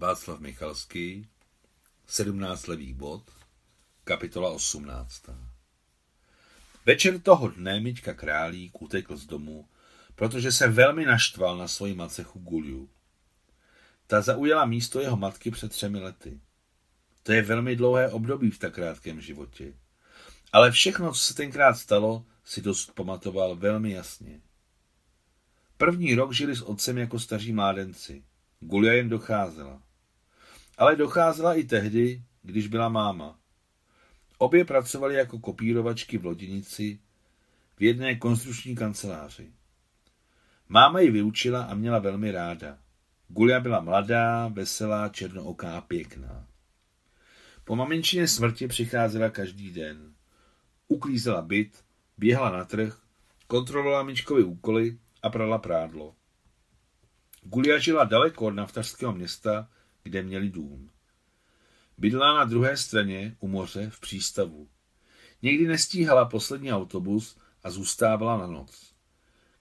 Václav Michalský, 17 levý bod, kapitola 18. Večer toho dne Miťka Králík utekl z domu, protože se velmi naštval na svoji macechu Guliu. Ta zaujala místo jeho matky před třemi lety. To je velmi dlouhé období v tak krátkém životě. Ale všechno, co se tenkrát stalo, si dosud pamatoval velmi jasně. První rok žili s otcem jako staří mládenci. Gulia jen docházela. Ale docházela i tehdy, když byla máma. Obě pracovali jako kopírovačky v loděnici v jedné konstruční kanceláři. Máma ji vyučila a měla velmi ráda. Gulia byla mladá, veselá, černooká pěkná. Po maminčině smrti přicházela každý den. Uklízela byt, běhala na trh, kontrolovala Mičkovi úkoly a prala prádlo. Gulia žila daleko od naftařského města, kde měli dům. Bydlela na druhé straně, u moře, v přístavu. Někdy nestíhala poslední autobus a zůstávala na noc.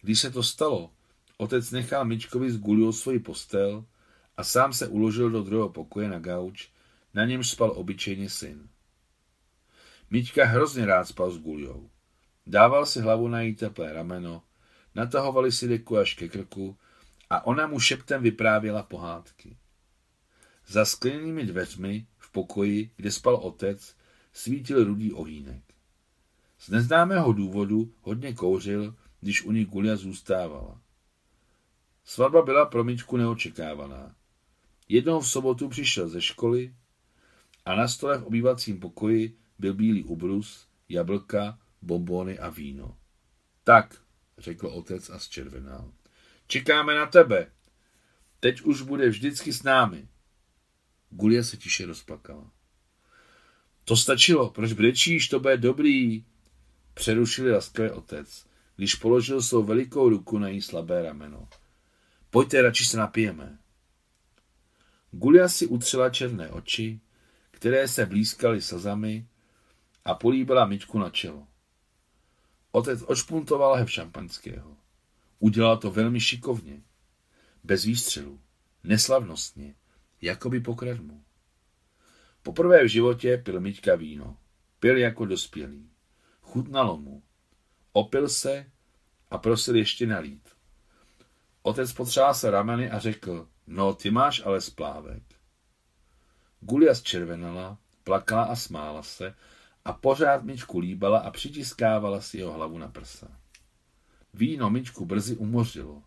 Když se to stalo, otec nechal Mičkovi s Guliou svoji postel a sám se uložil do druhého pokoje na gauč, na němž spal obyčejně syn. Mička hrozně rád spal s Guliou. Dával si hlavu na její teplé rameno, natahovali si deku až ke krku a ona mu šeptem vyprávěla pohádky. Za sklenými dveřmi v pokoji, kde spal otec, svítil rudý ohýnek. Z neznámého důvodu hodně kouřil, když u ní Gulia zůstávala. Svatba byla pro Mičku neočekávaná. Jednou v sobotu přišel ze školy a na stole v obývacím pokoji byl bílý ubrus, jablka, bombony a víno. Tak, řekl otec a zčervenal. Čekáme na tebe. Teď už bude vždycky s námi. Gulia se tiše rozplakala. To stačilo, proč brečíš, to bude dobrý, přerušili laskavě otec, když položil svou velikou ruku na její slabé rameno. Pojďte, radši se napijeme. Gulia si utřela černé oči, které se blízkaly slzami a políbila myčku na čelo. Otec ošpuntoval hev šampaňského. Udělal to velmi šikovně. Bez výstřelu. Neslavnostně. Jakoby pokradmu. Poprvé v životě pil Miťka víno. Pil jako dospělý. Chutnalo mu. Opil se a prosil ještě nalít. Otec se rameny a řekl, no ty máš ale splávek. Gulia zčervenala, plakala a smála se a pořád Mičku líbala a přitiskávala si jeho hlavu na prsa. Víno Mičku brzy umořilo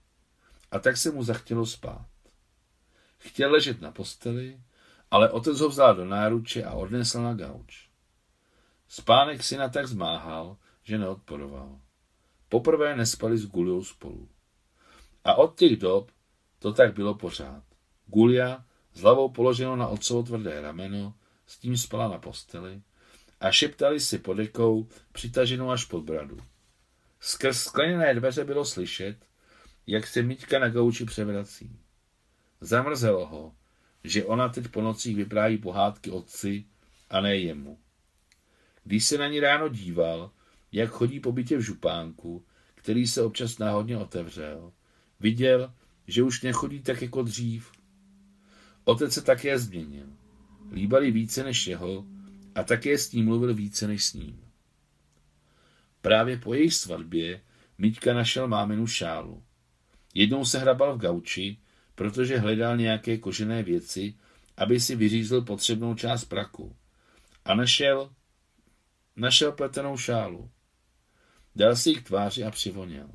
a tak se mu zachtělo spát. Chtěl ležet na posteli, ale otec ho vzal do náruče a odnesl na gauč. Spánek syna tak zmáhal, že neodporoval. Poprvé nespali s Guliou spolu. A od těch dob to tak bylo pořád. Gulia s hlavou položenou na otcovo tvrdé rameno, s tím spala na posteli a šeptali si podekou, přitaženou až pod bradu. Skrz skleněné dveře bylo slyšet, jak se Miťka na gauči převrací. Zamrzelo ho, že ona teď po nocích vypráví pohádky otci a ne jemu. Když se na ní ráno díval, jak chodí po bytě v župánku, který se občas náhodně otevřel, viděl, že už nechodí tak jako dřív. Otec se také změnil. Líbali více než jeho a také s ním mluvil více než s ním. Právě po její svatbě Miťka našel máminu šálu. Jednou se hrabal v gauči, protože hledal nějaké kožené věci, aby si vyřízl potřebnou část praku. A našel, našel pletenou šálu. Dal si ji k tváři a přivoněl.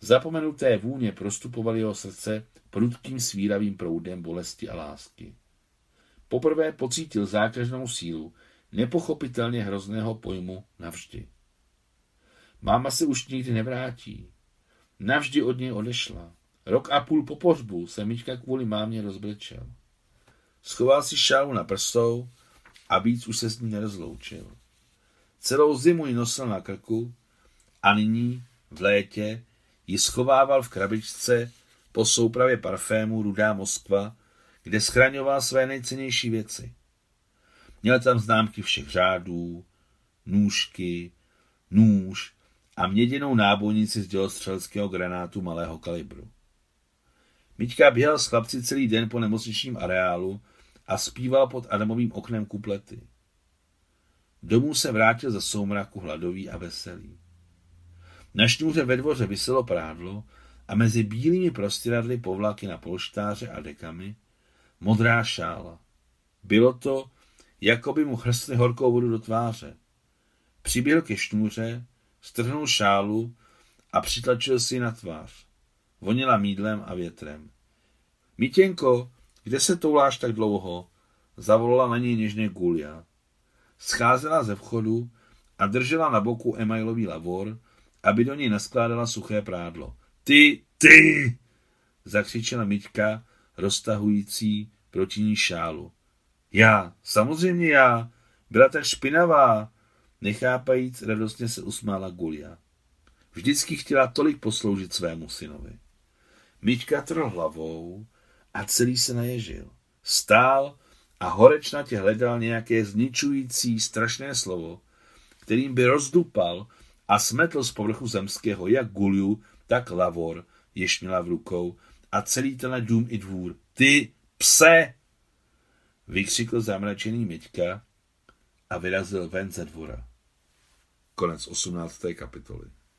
Zapomenuté vůně prostupovaly jeho srdce prudkým svíravým proudem bolesti a lásky. Poprvé pocítil zákeřnou sílu nepochopitelně hrozného pojmu navždy. Máma se už nikdy nevrátí. Navždy od něj odešla. Rok a půl po pohřbu se Mička kvůli mámě rozbrečel. Schoval si šálu na prsou a víc už se s ní nerozloučil. Celou zimu ji nosil na krku a nyní, v létě, ji schovával v krabičce po soupravě parfému Rudá Moskva, kde schraňoval své nejcennější věci. Měl tam známky všech řádů, nůžky, nůž a měděnou nábojnici z dělostřelského granátu malého kalibru. Miťka běhal s chlapci celý den po nemocničním areálu a zpíval pod Adamovým oknem kuplety. Domů se vrátil za soumraku hladový a veselý. Na šňůře ve dvoře vyselo prádlo a mezi bílými prostěradly povlaky na polštáře a dekami modrá šála. Bylo to, jako by mu chrstli horkou vodu do tváře. Přiběhl ke šňůře, strhnul šálu a přitlačil si na tvář. Vonila mídlem a větrem. Mítěnko, kde se touláš tak dlouho? Zavolala na něj něžně Gulia. Scházela ze vchodu a držela na boku emailový lavor, aby do něj naskládala suché prádlo. Ty, ty! zakřičela Miťka, roztahující proti ní šálu. Já, samozřejmě já, byla tak špinavá, nechápajíc, radostně se usmála Gulia. Vždycky chtěla tolik posloužit svému synovi. Miťka trhl hlavou a celý se naježil. Stál a horečnatě hledal nějaké zničující, strašné slovo, kterým by rozdupal a smetl z povrchu zemského jak Guliu, tak Lavor, jež měla v rukou, a celý tenhle dům i dvůr. Ty pse! Vykřikl zamračený Miťka a vyrazil ven ze dvora. Konec 18. kapitoly.